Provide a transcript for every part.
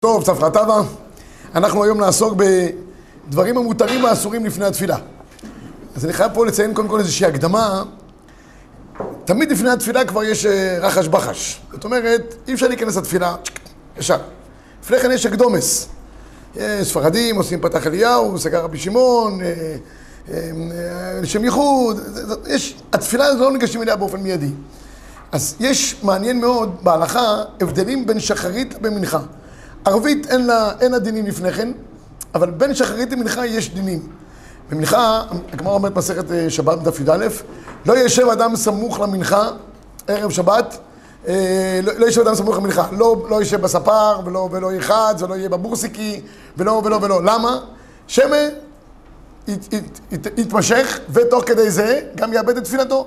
טוב, צפרא טבא, אנחנו היום נעסוק בדברים המותרים והאסורים לפני התפילה. אז אני חייב פה לציין קודם כל איזושהי הקדמה. תמיד לפני התפילה כבר יש אה, רחש בחש. זאת אומרת, אי אפשר להיכנס לתפילה ישר. לפני כן יש אקדומס. יש ספרדים, עושים פתח אליהו, סגר רבי שמעון, אה, אה, אה, שם ייחוד, יש, התפילה הזו לא ניגשים אליה באופן מיידי. אז יש, מעניין מאוד, בהלכה, הבדלים בין שחרית לבין מנחה. ערבית אין לה, אין לה דינים לפני כן, אבל בין שחרית למנחה יש דינים. במנחה, הגמרא אומרת מסכת אה, שבת דף י"א, לא ישב אדם סמוך למנחה, ערב שבת, לא, לא ישב אדם סמוך למנחה, לא, לא ישב בספר, ולא, ולא ירחץ, ולא יהיה בבורסיקי, ולא, ולא, ולא. למה? שמא ית, ית, ית, יתמשך, ותוך כדי זה גם יאבד את תפילתו.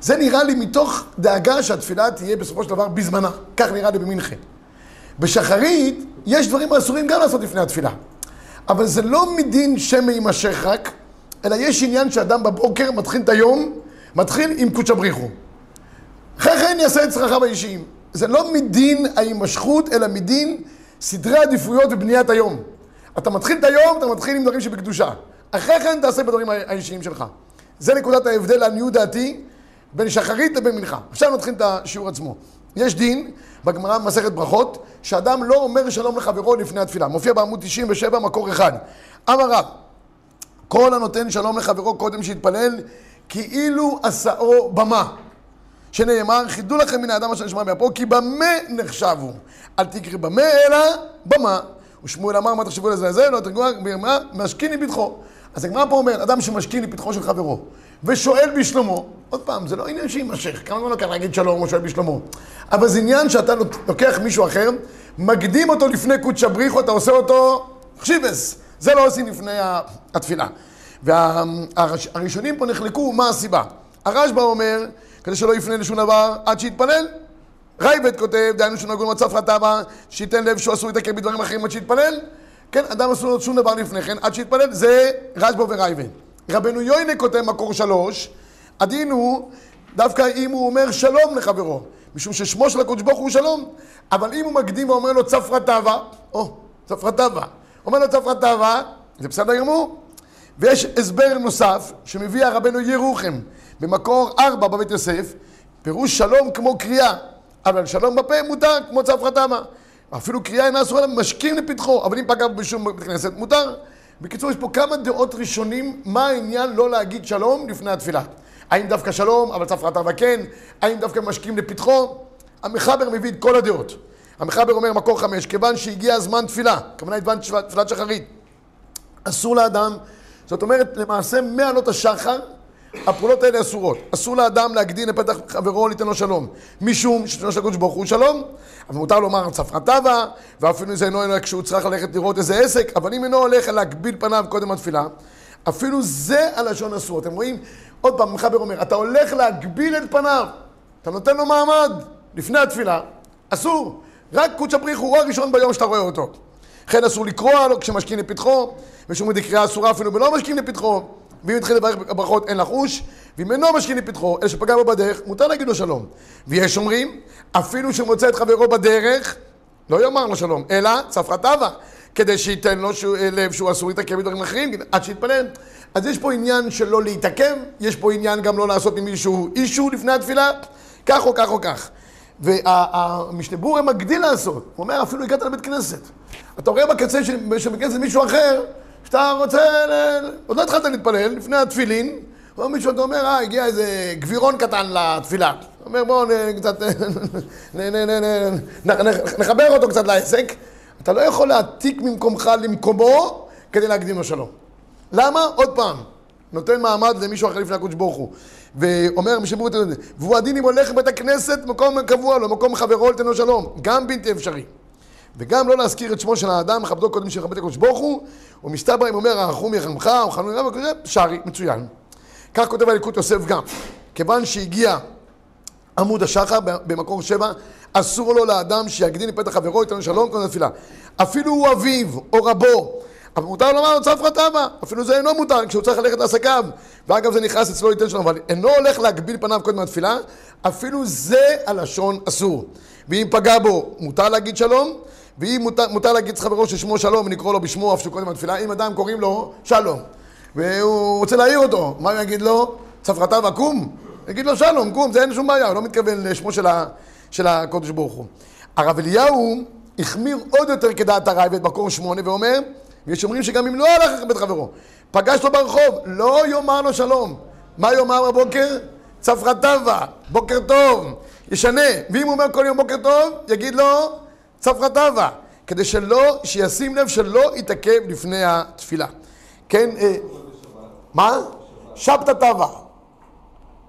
זה נראה לי מתוך דאגה שהתפילה תהיה בסופו של דבר בזמנה. כך נראה לי במנחה. בשחרית יש דברים אסורים גם לעשות לפני התפילה. אבל זה לא מדין שמא יימשך רק, אלא יש עניין שאדם בבוקר מתחיל את היום, מתחיל עם קודשא בריחו. אחרי כן יעשה את צרכיו האישיים. זה לא מדין ההימשכות, אלא מדין סדרי עדיפויות ובניית היום. אתה מתחיל את היום, אתה מתחיל עם דברים שבקדושה. אחרי כן תעשה בדברים האישיים שלך. זה נקודת ההבדל, לעניות דעתי, בין שחרית לבין מנחה. עכשיו נתחיל את השיעור עצמו. יש דין, בגמרא במסכת ברכות, שאדם לא אומר שלום לחברו לפני התפילה. מופיע בעמוד 97, מקור אחד. אמר רב, כל הנותן שלום לחברו קודם שיתפלל, כאילו עשאו במה. שנאמר, חידו לכם מן האדם אשר נשמע מאפו, כי במה נחשבו. אל תקרא במה, אלא במה. ושמואל אמר, מה תחשבו לזה לזה? לא תרגמו, במה? משכין לפתחו. אז הגמרא פה אומרת, אדם שמשכין לפתחו של חברו, ושואל בשלומו, עוד פעם, זה לא עניין שיימשך, כמה זמן לוקח להגיד שלום או שואל בשלומו. אבל זה עניין שאתה לוקח מישהו אחר, מקדים אותו לפני קודשא בריחו, אתה עושה אותו חשיבס. זה לא עושים לפני התפילה. והראשונים פה נחלקו, מה הסיבה? הרשב"א אומר, כדי שלא יפנה לשום דבר עד שיתפלל. רייבד כותב, דהיינו שנגון מצב חטאבה, שייתן לב שהוא אסור להתעכב בדברים אחרים עד שיתפלל. כן, אדם אסור לעשות שום דבר לפני כן, עד שיתפלל, זה רשב"א ורייבד. רבנו יוינה כותב מקור שלוש, הדין הוא דווקא אם הוא אומר שלום לחברו, משום ששמו של הקדוש ברוך הוא שלום, אבל אם הוא מקדים ואומר לו צפרא טבא, או, צפרא טבא, אומר לו צפרא טבא, זה בסדר גמור? ויש הסבר נוסף שמביא הרבנו ירוחם במקור ארבע בבית יוסף, פירוש שלום כמו קריאה, אבל שלום בפה מותר כמו צפרא טבא. אפילו קריאה אינה אסורה משכים לפתחו, אבל אם פגע בשום בית כנסת מותר. בקיצור, יש פה כמה דעות ראשונים, מה העניין לא להגיד שלום לפני התפילה. האם דווקא שלום, אבל צפרא טבא כן? האם דווקא משכים לפתחו? המחבר מביא את כל הדעות. המחבר אומר, מקור חמש, כיוון שהגיע זמן תפילה, הכוונה היא תפילת שחרית, אסור לאדם, זאת אומרת, למעשה מעלות השחר, הפעולות האלה אסורות. אסור לאדם להקדין לפתח חברו ליתן לו שלום, משום שתנו של הקדוש ברוך הוא שלום, אבל מותר לומר צפרא טבא, ואפילו זה אינו אלא כשהוא צריך ללכת לראות איזה עסק, אבל אם אינו הולך להגביל פניו קודם התפילה, אפילו זה הלשון אסור. אתם רואים? עוד פעם, מחבר אומר, אתה הולך להגביל את פניו, אתה נותן לו מעמד לפני התפילה, אסור. רק קודשא בריחו הוא הראשון ביום שאתה רואה אותו. לכן אסור לקרוע לו כשמשכין לפתחו, ושום דקריאה אסורה אפילו בלא משכין לפתחו, ואם יתחיל לברך ברכות אין לחוש, ואם אינו משכין לפתחו, אלא שפגע בו בדרך, מותר להגיד לו שלום. ויש אומרים, אפילו שמוצא את חברו בדרך, לא יאמר לו שלום, אלא צפרא טבא, כדי שייתן לו שהוא, לב שהוא אסור להתעכב בדברים אחרים, עד שיתפלל. אז יש פה עניין של לא להתעכב, יש פה עניין גם לא לעשות ממישהו אישו לפני התפילה, כך או כך או כך. והמשנה ברורה מגדיל לעשות, הוא אומר אפילו הגעת לבית כנסת. אתה רואה בקצה של בית כנסת מישהו אחר, שאתה רוצה. עוד לא התחלת להתפלל, לפני התפילין, או מישהו, אתה אומר, אה, הגיע איזה גבירון קטן לתפילה. אתה אומר, בואו קצת, נחבר אותו קצת לעסק. אתה לא יכול להעתיק ממקומך למקומו כדי להקדים לו שלום. למה? עוד פעם, נותן מעמד למישהו אחר לפני הקודש ברוך הוא. ואומר משמור את זה, והוא הדין אם הולך לבית הכנסת, מקום קבוע לו, מקום חברו לתן לו שלום, גם בלתי אפשרי. וגם לא להזכיר את שמו של האדם, מכבדו קודם שיכבד הקדוש ברוך הוא, ומסתברא אם אומר, הרחום יחמך, או חנון רב, שרי, מצוין. כך כותב הליקוט יוסף גם. כיוון שהגיע עמוד השחר במקור שבע, אסור לו לאדם שיגדין לפתח חברו, ייתן לו שלום, קודם לתפילה. אפילו הוא אביו או רבו, אבל מותר לומר לו צפרא טבא, אפילו זה אינו מותר כשהוא צריך ללכת לעסקיו. ואגב זה נכנס אצלו ייתן שלום, אבל אינו הולך להגביל פניו קודם התפילה, אפילו זה הלשון אסור. ואם פגע בו, מותר להגיד שלום, ואם מותר, מותר להגיד חברו ששמו שלום ונקרוא לו בשמו אף שהוא קודם התפילה, אם אדם קוראים לו שלום, והוא רוצה להעיר אותו, מה הוא יגיד לו? צפרא טבא קום? יגיד לו שלום, קום, זה אין שום בעיה, הוא לא מתכוון לשמו של, ה, של הקודש ברוך הוא. הרב אליהו החמיר עוד יותר כדעת הרייבד מקור שמונה ואומר, ויש אומרים שגם אם לא הלך לכבד חברו, פגש אותו ברחוב, לא יאמר לו שלום. מה יאמר בבוקר? טבא, בוקר טוב, ישנה. ואם הוא אומר כל יום בוקר טוב, יגיד לו צפרא טבא, כדי שלא, שישים לב שלא יתעכב לפני התפילה. כן, אה, מה? שבתא טבא.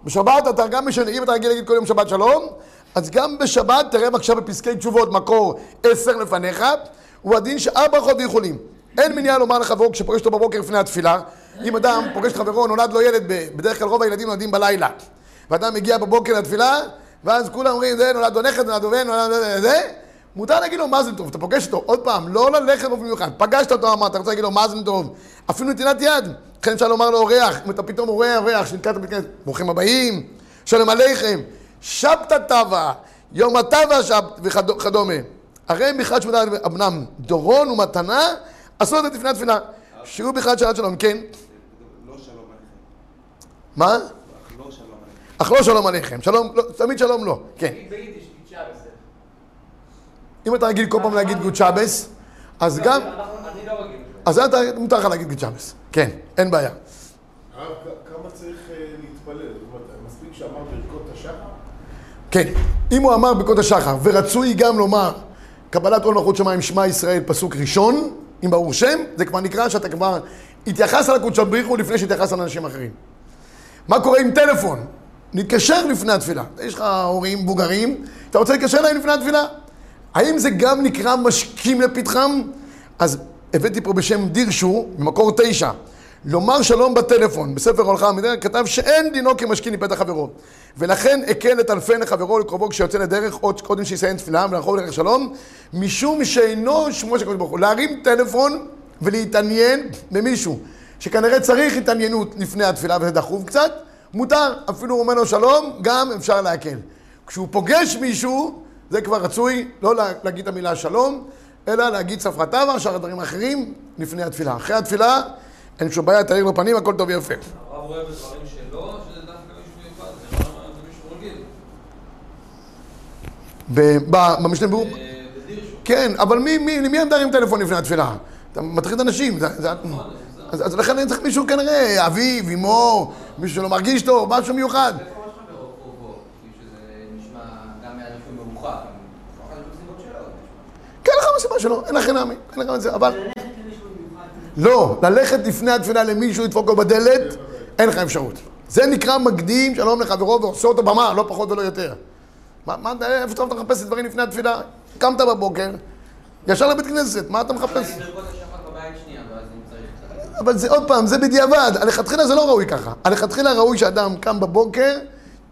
בשבת אתה גם משנה, אם אתה רגיל להגיד כל יום שבת שלום, אז גם בשבת תראה בבקשה בפסקי תשובות מקור עשר לפניך, הוא הדין שארבע ברכות ויכולים. אין מניעה לומר לחברו כשפוגש אותו בבוקר לפני התפילה, אם אדם פוגש חברו, נולד לו ילד, בדרך כלל רוב הילדים נולדים בלילה, ואדם מגיע בבוקר לתפילה, ואז כולם אומרים, זה נולד לו נכד, נולד לו בן, נולד לו זה, מותר להגיד לו מזל טוב, אתה פוגש אותו, עוד פעם, לא ללכת באופן מיוחד, פגשת אותו, אמרת, אתה רוצה להגיד לו מזל טוב, אפילו נתינת יד, לכן אפשר לומר לו אורח, אם אתה פתאום רואה אורח שנתקעת בכנסת, ברוכים הבאים, שלום עליכם, שבתא טבא, יום הטבא שבת וכדומה. הרי בכלל שמונה אמנם דורון ומתנה, עשו את זה לפני התפילה. שהוא בכלל שבת שלום, כן? לא שלום עליכם. מה? אך לא שלום עליכם. אך לא שלום עליכם, שלום, לא, תמיד שלום לא, כן. ביידיש. אם אתה רגיל כל פעם להגיד גוד שבס, אז גם, אני לא רגיל. אז אתה, מותר לך להגיד גוד שבס, כן, אין בעיה. הרב, כמה צריך אה, להתפלל? זאת אומרת, מספיק שאמר ברכות השחר? כן, אם הוא אמר ברכות השחר, ורצוי גם לומר קבלת עול מלכות שמיים שמע ישראל פסוק ראשון, עם ברור שם, זה כבר נקרא שאתה כבר התייחס על הקודש בריך הוא לפני שהתייחס על אנשים אחרים. מה קורה עם טלפון? נתקשר לפני התפילה. יש לך הורים מבוגרים, אתה רוצה להתקשר אליהם לפני התפילה? האם זה גם נקרא משקים לפתחם? אז הבאתי פה בשם דירשו, במקור תשע, לומר שלום בטלפון, בספר הולכה המדינה, כתב שאין דינו כמשכין מפתח חברו. ולכן הקל את אלפי לחברו לקרובו כשיוצא לדרך, עוד קודם שיסיים תפילה ולרחוב לדרך שלום, משום שאינו שמו של הקדוש ברוך הוא. להרים טלפון ולהתעניין במישהו, שכנראה צריך התעניינות לפני התפילה וזה דחוף קצת, מותר, אפילו אומר לו שלום, גם אפשר להקל. כשהוא פוגש מישהו, זה כבר רצוי לא לה- להגיד את המילה שלום, אלא להגיד צפרא טבא, שאר הדברים האחרים, לפני התפילה. אחרי התפילה, אין שום בעיה, תאיר בפנים, הכל טוב ויפה. הרב רואה בדברים שלו, שזה דווקא מישהו מיוחד, זה לא מישהו רגיל. במשנה ברור... אה. כן, אבל מי, מי, למי הם דרים טלפון לפני התפילה? אתה מטריד אנשים, זה, זה, אז, אז לכן אני צריך מישהו כנראה, אביו, אמו, מישהו שלא מרגיש טוב, משהו מיוחד. איפה ראש חברו קרובו? כאילו שזה נשמע גם מאנשים מרוחק, כל אחד יש לו סיבות שלו. כן, לך מסיבה שלו, אין לך נמי, אין לך את זה, אבל... לא, ללכת לפני התפילה למישהו, לדפוק לו בדלת, אין לך אפשרות. זה נקרא מקדים שלום לחברו ועושה אותו במה, לא פחות ולא יותר. מה, מה, איפה אתה מחפש את דברים לפני התפילה? קמת בבוקר, ישר לבית כנסת, מה אתה מחפש? אבל זה עוד פעם, זה בדיעבד, הלכתחילה זה לא ראוי ככה. הלכתחילה ראוי שאדם קם בבוקר,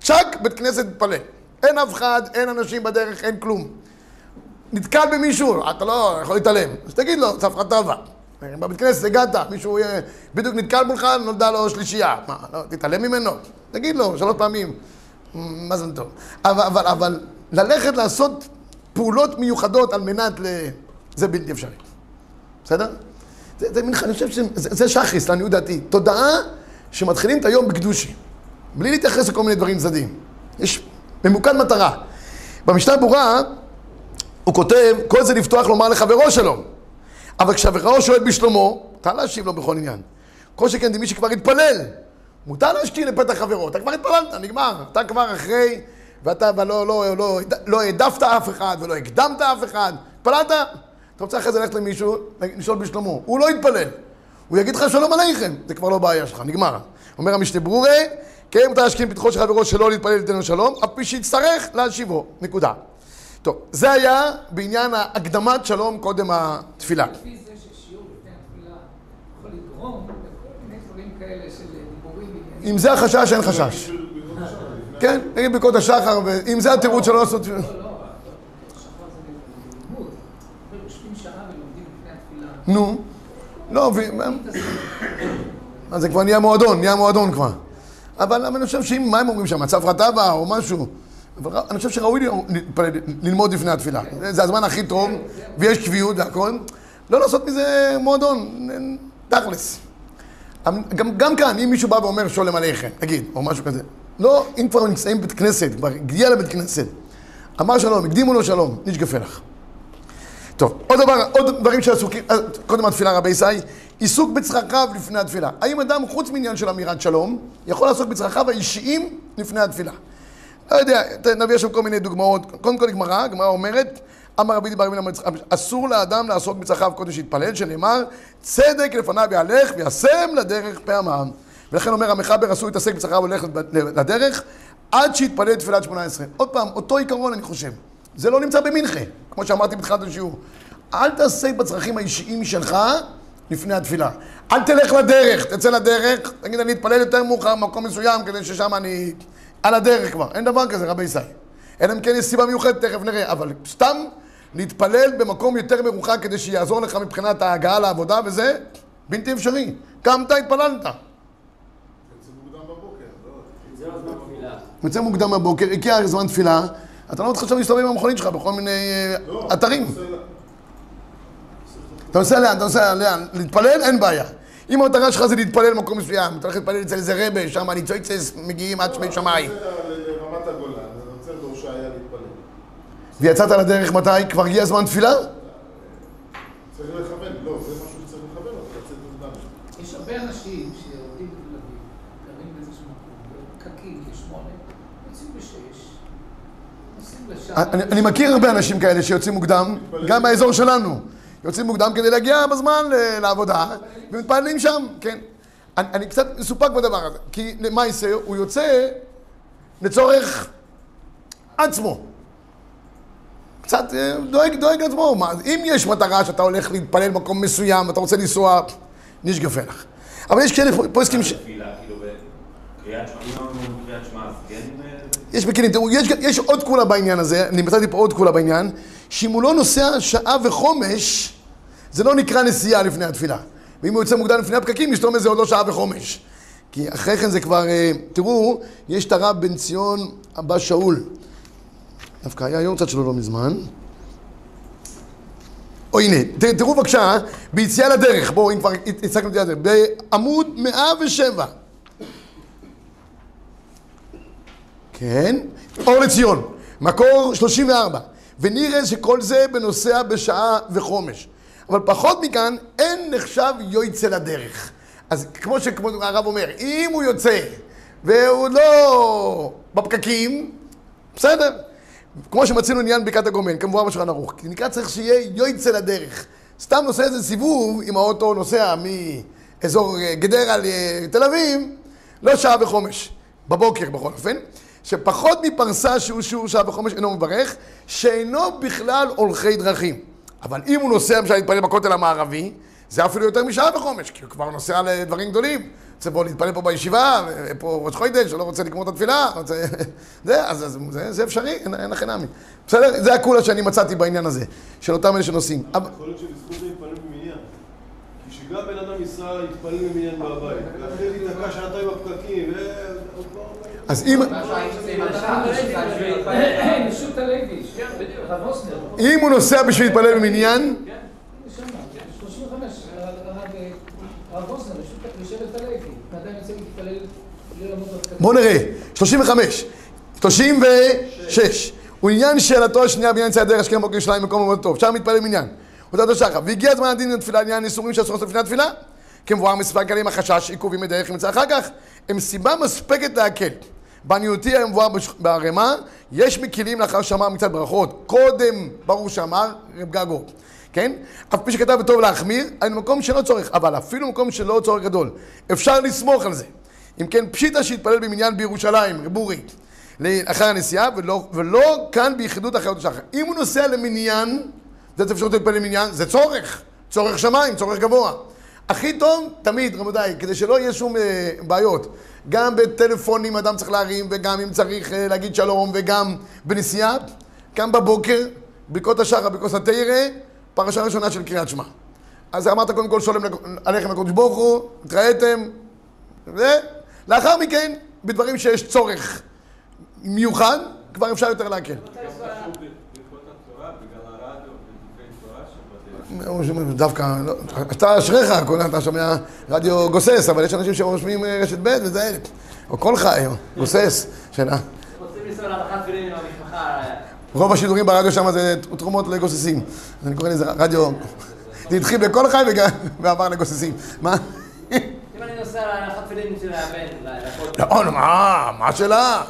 צ'אק, בית כנסת מתפלל. אין אף אחד, אין אנשים בדרך, אין כלום. נתקל במישהו, אתה לא יכול להתעלם, אז תגיד לו, צפרא טבא. בבית כנסת הגעת, מישהו אה, בדיוק נתקל מולך, נולדה לו שלישייה. מה, לא, תתעלם ממנו? תגיד לו שלוש פעמים, מה זה טוב. אבל, אבל, אבל ללכת לעשות פעולות מיוחדות על מנת ל... זה בלתי אפשרי. בסדר? זה, זה מין, אני חושב שזה זה שחריס, לעניות דעתי. תודעה שמתחילים את היום בקדושי. בלי להתייחס לכל מיני דברים צדדיים. יש ממוקד מטרה. במשנה ברורה, הוא כותב, כל זה לפתוח לומר לחברו שלום. אבל כשחברו שואל בשלומו, מותר להשיב לו בכל עניין. כל שכן מי שכבר התפלל, מותר להשתין לפתח חברו. אתה כבר התפללת, נגמר. אתה כבר אחרי, ואתה ולא, לא, לא, לא העדפת אף אחד ולא הקדמת אף אחד. התפללת, אתה רוצה אחרי זה ללכת למישהו, לשאול בשלומו. הוא לא יתפלל. הוא יגיד לך שלום עליכם, זה כבר לא בעיה שלך, נגמר. אומר המשנה ברורי, כן מותר להשכין פתחו של חברו שלא להתפלל לתנו שלום, אף פי שיצטרך להשיבו, נקודה. טוב, זה היה בעניין הקדמת שלום קודם התפילה. לפי זה ששיעור לפני התפילה יכול לגרום לכל מיני דברים כאלה של דיבורים. אם זה החשש, אין חשש. כן, נגיד ברכות השחר, ואם זה התירוץ שלא לעשות... לא, לא, התפילה. נו, לא, ו... אז זה כבר נהיה מועדון, נהיה מועדון כבר. אבל אבל אני חושב שאם, מה הם אומרים שם, צפרא טבא או משהו? אבל אני חושב שראוי ללמוד לפני התפילה. זה- הזמן הכי טוב, ויש קביעות והכל. לא לעשות מזה מועדון, תכלס. אבל גם, גם כאן, אם מישהו בא ואומר שולם עליכם, נגיד, או משהו כזה. לא, אם כבר נמצאים בבית כנסת, כבר הגיע לבית כנסת, אמר שלום, הקדימו לו שלום, נשגפה לך. טוב, עוד דבר, עוד דברים שעסוקים, אה, קודם התפילה רבי ישי, עיסוק בצרכיו לפני התפילה. האם אדם, חוץ מעניין של אמירת שלום, יכול לעסוק בצרכיו האישיים לפני התפילה? לא יודע, נביא שם כל מיני דוגמאות. קודם כל גמרא, הגמרא אומרת, אמר רבי דיבר מן אסור לאדם לעסוק בצרכיו קודם שיתפלל, שנאמר, צדק לפניו יהלך וישם לדרך פעמם. ולכן אומר המחבר אסור להתעסק בצרכיו וללכת לדרך, עד שיתפלל תפילת שמונה עשרה. עוד פעם, אותו עיקרון אני חושב. זה לא נמצא במנחה, כמו שאמרתי בתחילת השיעור. אל תעסק בצרכים האישיים שלך לפני התפילה. אל תלך לדרך, תצא לדרך, תגיד אני אתפלל יותר מאוחר במקום מסוים כדי ששם אני על הדרך כבר. אין דבר כזה, רבי ישי. אלא אם כן יש סיבה מיוחדת, תכף נראה. אבל סתם להתפלל במקום יותר מרוחק כדי שיעזור לך מבחינת ההגעה לעבודה וזה, בלתי אפשרי. קמת, התפללת. זה מוקדם בבוקר, לא? יוצא מוקדם בבוקר, הגיע זמן תפילה, אתה לא צריך עכשיו להסתובב עם המכונית שלך בכל מיני אה, לא, אתרים. עושה לה- אתה נוסע לאן, אתה נוסע לאן, להתפלל, אין בעיה. אם המטרה שלך זה להתפלל במקום מסוים, אתה הולך להתפלל אצל איזה רבה, שם הניצוצס מגיעים עד שמי שמיים. לרמת הגולן, אני רוצה להתפלל. ויצאת לדרך מתי? כבר הגיע זמן תפילה? צריך לכוון, לא, זה משהו שצריך לכוון אותו, לצאת מוקדם. יש הרבה אנשים שיורדים בתל אביב, גרים באיזשהו מקום, בפקקים כשמונה, יוצאים בשש, נוסעים לשם. אני, אני מכיר הרבה אנשים כאלה שיוצאים מוקדם, גם באזור שלנו. יוצאים מוקדם כדי להגיע בזמן ל- לעבודה, ומתפללים שם, כן. אני, אני קצת מסופק בדבר הזה, כי למעשה הוא יוצא לצורך עצמו. קצת אה, דואג, דואג לעצמו. מה, אם יש מטרה שאתה הולך להתפלל במקום מסוים, ואתה רוצה לנסוע, נשגפה לך. אבל יש כאלה פוסקים ש... יש בכלים, תראו, יש, יש עוד קולה בעניין הזה, אני מצאתי פה עוד קולה בעניין, שאם הוא לא נוסע שעה וחומש, זה לא נקרא נסיעה לפני התפילה. ואם הוא יוצא מוקדם לפני הפקקים, יסתום איזה עוד לא שעה וחומש. כי אחרי כן זה כבר, אה, תראו, יש את הרב בן ציון אבא שאול. דווקא היה יום קצת שלו לא מזמן. או הנה, תראו בבקשה, ביציאה לדרך, בואו, אם כבר הצגנו את זה, בעמוד 107. כן, אור לציון, מקור 34. ונראה שכל זה בנוסע בשעה וחומש. אבל פחות מכאן, אין נחשב יוצא לדרך. אז כמו שכמו הרב אומר, אם הוא יוצא והוא לא בפקקים, בסדר. כמו שמצינו עניין בקעת הגומן, כמובן בשולחן ערוך. כי נקרא צריך שיהיה יוצא לדרך. סתם נוסע איזה סיבוב, אם האוטו נוסע מאזור גדרה לתל אביב, לא שעה וחומש. בבוקר בכל אופן. שפחות מפרסה שהוא שיעור שעה וחומש אינו מברך, שאינו בכלל הולכי דרכים. אבל אם הוא נוסע למשל להתפלל בכותל המערבי, זה אפילו יותר משעה וחומש, כי הוא כבר נוסע לדברים גדולים. רוצה פה להתפלל פה בישיבה, פה ראש חוידש, לא רוצה לגמור את התפילה, רוצה... זה, אז, אז זה, זה אפשרי, אין, אין לכם נמי. בסדר? זה הקולה שאני מצאתי בעניין הזה, של אותם אלה שנוסעים. יכול להיות שבזכות זה יתפלל במניין. כי שגם בן אדם ייסע יתפלל במניין מהבית, ואחרי זה ייתקע שעתיים בפקקים, ו... אז אם, אם הוא נוסע בשביל להתפלל במניין, שם, 35, הרב אוסנר, לשבט הלוי, ועדיין יוצא להתפלל, לעמוד בפקקים. בואו נראה, 35, 36, הוא עניין שאלתו השנייה בעניין יציאת דרך השכם בוקר ירושלים מקום מאוד טוב, שם מתפלל מניין. הודעת השחר, והגיע זמן הדין לתפילה, עניין איסורים שאסור לעשות לפני התפילה, כמבואר מספק עליהם החשש, עיכובים מדרך ימצא אחר כך, הם סיבה מספקת להקל. בעניותי המבואר בערימה, יש מקילים לאחר שאמר מצד ברכות, קודם ברור שאמר רב גגו, כן? אף פי שכתב וטוב להחמיר, על מקום שלא צורך, אבל אפילו מקום שלא צורך גדול, אפשר לסמוך על זה. אם כן, פשיטא שיתפלל במניין בירושלים, רב לאחר הנסיעה, ולא, ולא כאן ביחידות אחרות השחר. אם הוא נוסע למניין, זאת אפשרות להתפלל למניין, זה צורך, צורך שמיים, צורך גבוה. הכי טוב, תמיד, רבותיי, כדי שלא יהיה שום אה, בעיות, גם בטלפונים אדם צריך להרים, וגם אם צריך אה, להגיד שלום, וגם בנסיעה, גם בבוקר, ברכות השחר, בכוס התרא, פרשה ראשונה של קריאת שמע. אז אמרת קודם כל שולם עליכם לקדוש ברוך הוא, התראיתם, ולאחר מכן, בדברים שיש צורך מיוחד, כבר אפשר יותר להקל. דווקא, לא, אתה אשריך, אתה שומע רדיו גוסס, אבל יש אנשים שרושמים אה, רשת ב' וזה, או כל חי, גוסס, שאלה. רוצים לנסוע להדרכת תפילין עם המשפחה. רוב השידורים ברדיו שם זה תרומות לגוססים. אני קורא לזה רדיו... זה התחיל בכל חי ועבר לגוססים. מה? אם אני נוסע להדרכת תפילין של הבן. לא, מה? מה מה?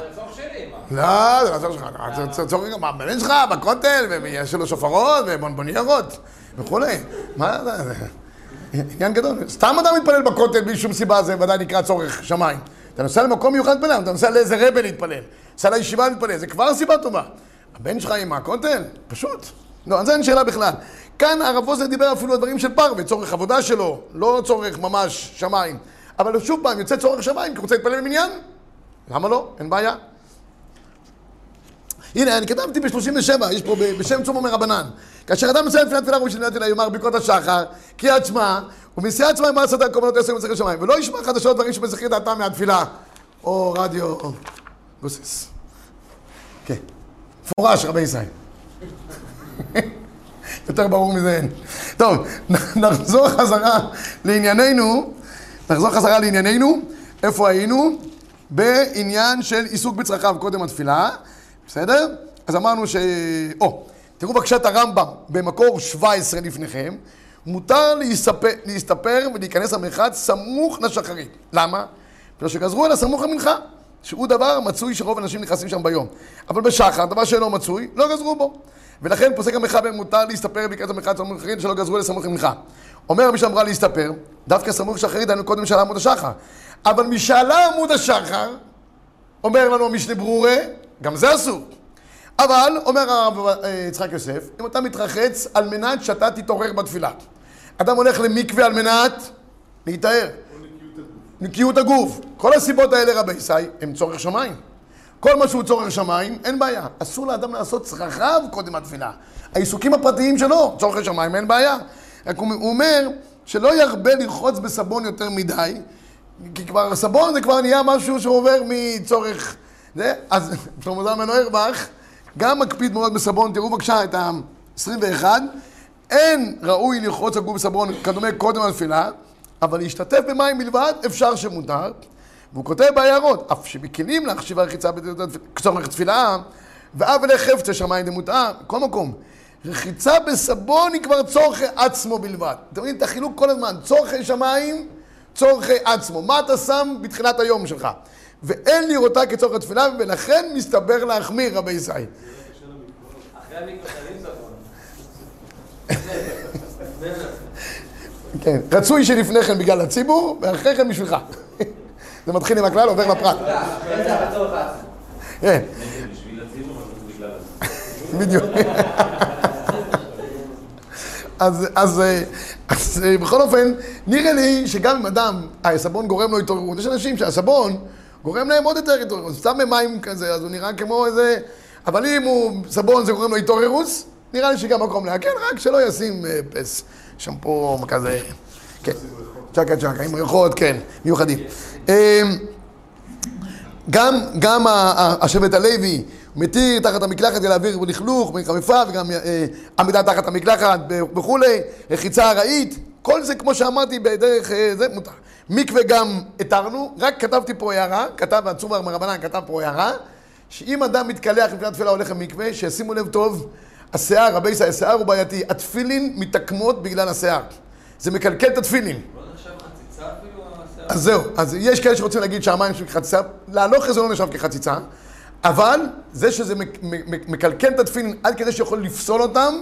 לא, זה לא צורך שלך. זה- צורך גם הבן שלך בכותל, ויש לו שופרות ובונבוניירות וכולי. מה זה? זה עניין גדול. סתם אדם מתפלל בכותל בלי שום סיבה, זה ודאי נקרא צורך שמיים. אתה נוסע למקום מיוחד להתפלל, אתה נוסע לאיזה רבה להתפלל, נוסע לישיבה להתפלל, זה כבר סיבה טובה. הבן שלך עם הכותל? פשוט. לא, על זה אין שאלה בכלל. כאן הרב ווזר דיבר אפילו על דברים של פרווה, צורך עבודה שלו, לא צורך ממש שמיים. אבל שוב פעם, יוצא צורך שמיים, כי הוא רוצה להתפלל במניין? למה לא? אין בעיה. הנה, אני כתבתי ב-37, יש פה בשם צום אומר רבנן. כאשר אדם מסיים תפילת תפילה ראשית תפילה יאמר ברכות השחר, קריאת שמע, ומסיעת עצמה יאמר סדר קורבנות עשר ומצחי שמיים, ולא ישמע חדשות דברים שמזכיר דעתם מהתפילה, או רדיו, או גוסס. כן. מפורש, רבי ישראל. יותר ברור מזה אין. טוב, נחזור חזרה לענייננו, נחזור חזרה לענייננו, איפה היינו? בעניין של עיסוק בצרכיו קודם התפילה, בסדר? אז אמרנו ש... או, תראו בבקשה את הרמב"ם במקור 17 לפניכם, מותר להסתפר, להסתפר ולהיכנס למרחץ סמוך לשחרית. למה? בגלל שגזרו על הסמוך למנחה, שהוא דבר מצוי שרוב האנשים נכנסים שם ביום. אבל בשחר, דבר שאינו מצוי, לא גזרו בו. ולכן פוסק המחבר מותר להסתפר ולהיכנס למרחץ סמוך לשחרית שלא גזרו לסמוך למנחה. אומר רבי שאמרה להסתפר, דווקא סמוך לשחרית היינו קודם שאלה עמוד השחר. אבל משאלה עמוד השחר, אומר לנו המשנה ברורה, גם זה אסור. אבל, אומר הרב אה, יצחק יוסף, אם אתה מתרחץ על מנת שאתה תתעורר בתפילה. אדם הולך למקווה על מנת להיטהר. נקיות הגוף. כל הסיבות האלה, רבי ישי, הם צורך שמיים. כל מה שהוא צורך שמיים, אין בעיה. אסור לאדם לעשות צרכיו קודם התפילה. העיסוקים הפרטיים שלו, צורך שמיים, אין בעיה. רק הוא אומר שלא ירבה לרחוץ בסבון יותר מדי, כי כבר סבון זה כבר נהיה משהו שעובר מצורך... זה, אז שלמה זלמן אוירבך גם מקפיד מאוד בסבון, תראו בבקשה את ה-21, אין ראוי לרחוץ הגוף בסבון כדומה קודם התפילה, אבל להשתתף במים בלבד אפשר שמותר. והוא כותב בעיירות, אף שמקילים להחשיב הרחיצה כצורך תפילה, ואף אלי חפצה שמיים דמותר, בכל מקום. רחיצה בסבון היא כבר צורכי עצמו בלבד. אתם מבינים את החילוק כל הזמן, צורכי שמיים, צורכי עצמו. מה אתה שם בתחילת היום שלך? ואין לראותה כצורך התפילה, ולכן מסתבר להחמיר, רבי ישראל. סבון. כן, רצוי שלפני כן בגלל הציבור, ואחרי כן בשבילך. זה מתחיל עם הכלל, עובר לפרט. כן. בדיוק. אז, אז, אה, אז אה, בכל אופן, נראה לי שגם אם אדם, הסבון גורם לו התעוררות, יש אנשים שהסבון גורם להם עוד יותר התעוררות, סתם במים כזה, אז הוא נראה כמו איזה... אבל אם הוא, סבון זה גורם לו התעוררות, נראה לי שגם מקום להקל, רק שלא ישים אה, פס, שמפו כזה, כן, צ'קה צ'קה, עם ריחות, כן, מיוחדים. אה, גם, גם השבט הלוי מתיר תחת המקלחת כדי להעביר לכלוך וחמיפה וגם אה, עמידה תחת המקלחת וכולי, רחיצה ארעית, כל זה כמו שאמרתי בדרך אה, זה מותר. מקווה גם התרנו, רק כתבתי פה הערה, כתב הצומר מרבנן כתב פה הערה, שאם אדם מתקלח לפני התפילה הולך למקווה, שישימו לב טוב, השיער, רבי ישראל, השיער הוא בעייתי, התפילין מתעקמות בגלל השיער. זה מקלקל את התפילין. אז זהו, אז יש כאלה שרוצים להגיד שהמים נחשבים כחציצה, להלוך זה לא נחשב כחציצה, אבל זה שזה מק- מק- מקלקל את התפילין עד כדי שיכול לפסול אותם,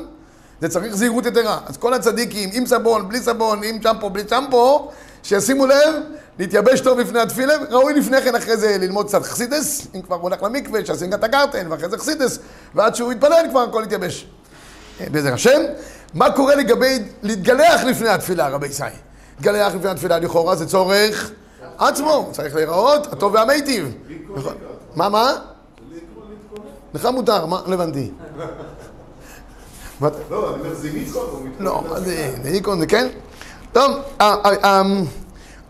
זה צריך זהירות יתרה. אז כל הצדיקים, עם סבון, בלי סבון, עם צ'מפו, בלי צ'מפו, שישימו לב, להתייבש טוב לפני התפילה, ראוי לפני כן אחרי זה ללמוד קצת חסידס, אם כבר הולך למקווה, שישים גם את הגרטן, ואחרי זה חסידס, ועד שהוא יתפלל כבר הכל יתייבש. אה, בעזר השם. מה קורה לגבי להתגלח לפני התפילה, רבי ישראל? להתגלח לפני התפילה לכאורה זה צורך עצמו, צריך להיראות, הטוב והמיטיב. מה, מה? לך מותר, מה? לא הבנתי. לא, אני אומר, זה מיקרון או מיקרון? לא, זה, איקון זה כן? טוב,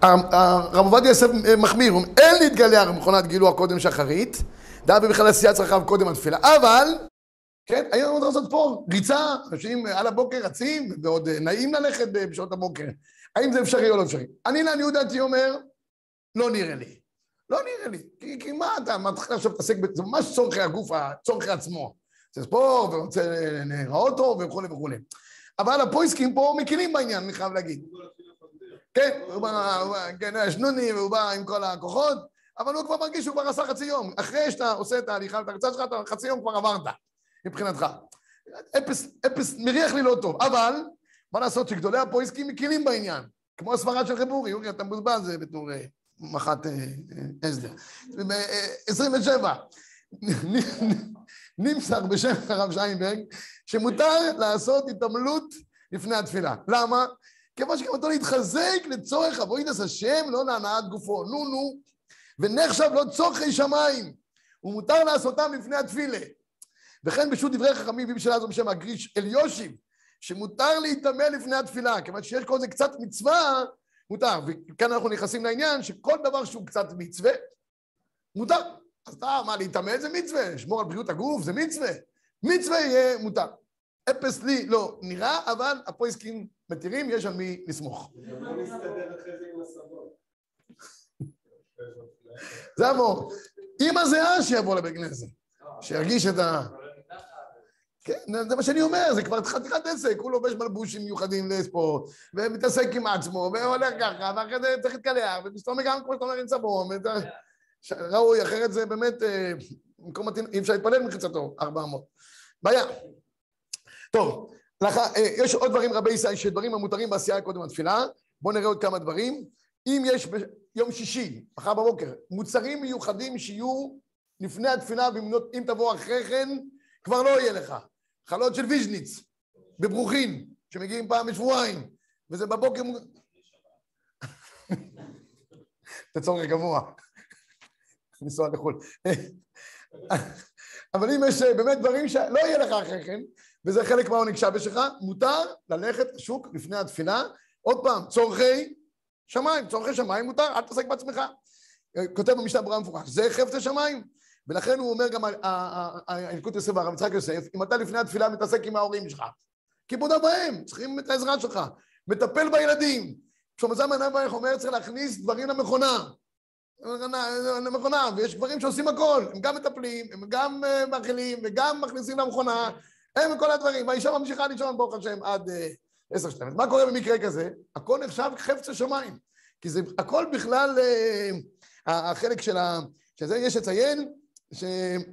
הרב עובדיה יוסף מחמיר, הוא אומר, אין להתגלח במכונת גילוח קודם שחרית, דאבי בכלל עשייה צרכיו קודם התפילה, אבל, כן, היום עוד לעשות פה ריצה, אנשים על הבוקר רצים, ועוד אה, נעים ללכת בשעות הבוקר. האם זה אפשרי או לא אפשרי? אני לעניות דעתי אומר, לא נראה לי. לא נראה לי. כי, כי מה אתה מתחיל עכשיו להתעסק? זה ממש צורכי הגוף, צורכי עצמו. זה ספורט, ורוצה להיראות טוב וכולי וכולי. אבל הפויסקים פה מכירים בעניין, אני חייב להגיד. כן, הוא בא, הוא כן, יש נוני, והוא בא עם כל הכוחות, אבל הוא כבר מרגיש שהוא כבר עשה חצי יום. אחרי שאתה עושה את ההליכה ואת הרצאה שלך, אתה חצי יום כבר עברת, מבחינתך. אפס, אפס, מריח לי לא טוב. אבל, מה לעשות שגדולי הפויסקים מכירים בעניין. כמו הסברה של רב אורי, אתה מבוזבז זה בתור אה, מח"ט אה, אה, הסדר. אה, 27. נמסר בשם הרב שיינברג, שמותר לעשות התעמלות לפני התפילה. למה? כיוון שכמותו להתחזק לצורך אבוידס השם, לא להנאת גופו. נו נו, ונחשב לא צורכי שמיים, ומותר לעשותם לפני התפילה. וכן בשו"ת דברי חכמים, ביבי שלה זו בשם הגריש אליושיב, שמותר להיטמא לפני התפילה, כיוון שיש כל זה קצת מצווה, מותר. וכאן אנחנו נכנסים לעניין שכל דבר שהוא קצת מצווה, מותר. אז אתה, מה, להתאמן זה מצווה, לשמור על בריאות הגוף זה מצווה. מצווה יהיה מותר. אפס לי לא נראה, אבל הפויסקים מתירים, יש על מי לסמוך. זה המור. עם הזיעה שיבוא לבית כנסת, שירגיש את ה... כן, זה מה שאני אומר, זה כבר חתיכת עסק, הוא לובש מלבושים מיוחדים לספורט, ומתעסק עם עצמו, והולך ככה, ואחרי זה צריך להתקלח, ומסתובב גם, כמו שאתה אומר, עם סבון, ראוי, אחרת זה באמת, אה, במקום מתאים, אי אפשר להתפלל מחיצתו, 400. בעיה. טוב, לך, אה, יש עוד דברים רבי ישראל, שדברים המותרים בעשייה קודם התפילה, בואו נראה עוד כמה דברים. אם יש ביום שישי, מחר בבוקר, מוצרים מיוחדים שיהיו לפני התפילה, ואם לא- תבוא אחרי כן, כבר לא יהיה לך. חלות של ויז'ניץ, בברוכין, שמגיעים פעם בשבועיים, וזה בבוקר... זה צורך גבוה. לנסוע לחו"ל. אבל אם יש אה, באמת דברים שלא יהיה לך אחרי כן, וזה חלק מהעונג שווה שלך, מותר ללכת לשוק לפני התפילה. עוד פעם, צורכי שמיים, צורכי שמיים מותר, אל תתעסק בעצמך. אה, כותב במשנה ברורה מפורש, זה חפץ השמיים. ולכן הוא אומר גם, ה- ה- ה- האלקוט יוסף והרב יצחק יוסף, אם אתה לפני התפילה מתעסק עם ההורים שלך, כיבוד ואם, צריכים את העזרה שלך, מטפל בילדים. שלמה זלמן אברך אומר, צריך להכניס דברים למכונה. למכונה, ויש גברים שעושים הכל, הם גם מטפלים, הם גם אה, מאכילים, וגם מכניסים למכונה, הם כל הדברים, והאישה ממשיכה לישון, ברוך השם, עד אה, עשר, שתיים. מה קורה במקרה כזה? הכל נחשב חפץ השמיים, כי זה הכל בכלל, אה, החלק של ה... שזה יש לציין, ש...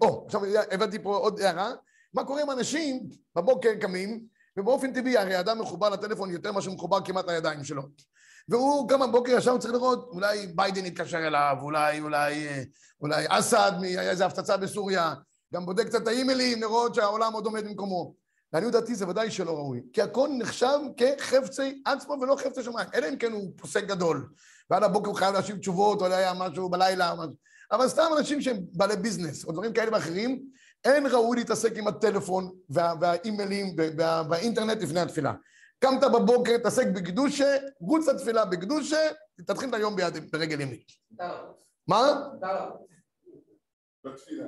או, עכשיו הבנתי פה עוד הערה, מה קורה עם אנשים בבוקר קמים, ובאופן טבעי, הרי אדם מחובר לטלפון יותר ממה שהוא מחובר כמעט לידיים שלו. והוא קם בבוקר ישר הוא צריך לראות, אולי ביידן יתקשר אליו, אולי, אולי, אה, אולי אסד, היה איזה הפצצה בסוריה, גם בודק קצת את האימיילים, לראות שהעולם עוד עומד במקומו. לעניות דעתי זה ודאי שלא ראוי, כי הכל נחשב כחפצי עצמו ולא חפצי שמיים, אלא אם כן הוא פוסק גדול, ועל הבוקר הוא חייב להשיב תשובות, או היה משהו בלילה, או משהו. אבל סתם אנשים שהם בעלי ביזנס, או דברים כאלה ואחרים, אין ראוי להתעסק עם הטלפון וה, והאימיילים וה, והאינטרנט לפני התפילה. קמת בבוקר, תעסק בקדושה, רוץ לתפילה בקדושה, תתחיל את היום ביד, ברגל ימין. מה? בתפילה.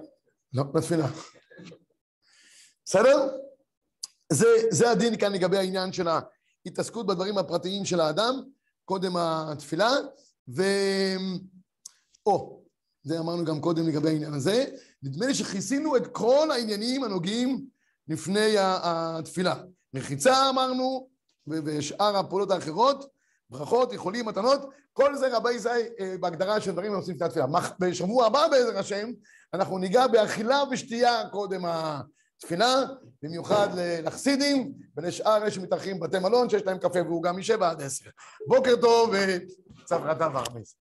לא, בתפילה. בסדר? זה, זה הדין כאן לגבי העניין של ההתעסקות בדברים הפרטיים של האדם, קודם התפילה, ו... או, זה אמרנו גם קודם לגבי העניין הזה, נדמה לי שכיסינו את כל העניינים הנוגעים לפני התפילה. מחיצה אמרנו, ושאר הפעולות האחרות, ברכות, איחולים, מתנות, כל זה רבי זי אה, בהגדרה של דברים שעושים לפני התפילה. בשבוע הבא בעזר השם, אנחנו ניגע באכילה ושתייה קודם התפילה, במיוחד לחסידים ולשאר אלה שמתארחים בבתי מלון שיש להם קפה והוא גם משבע עד עשר. בוקר טוב וצברתה ורמז.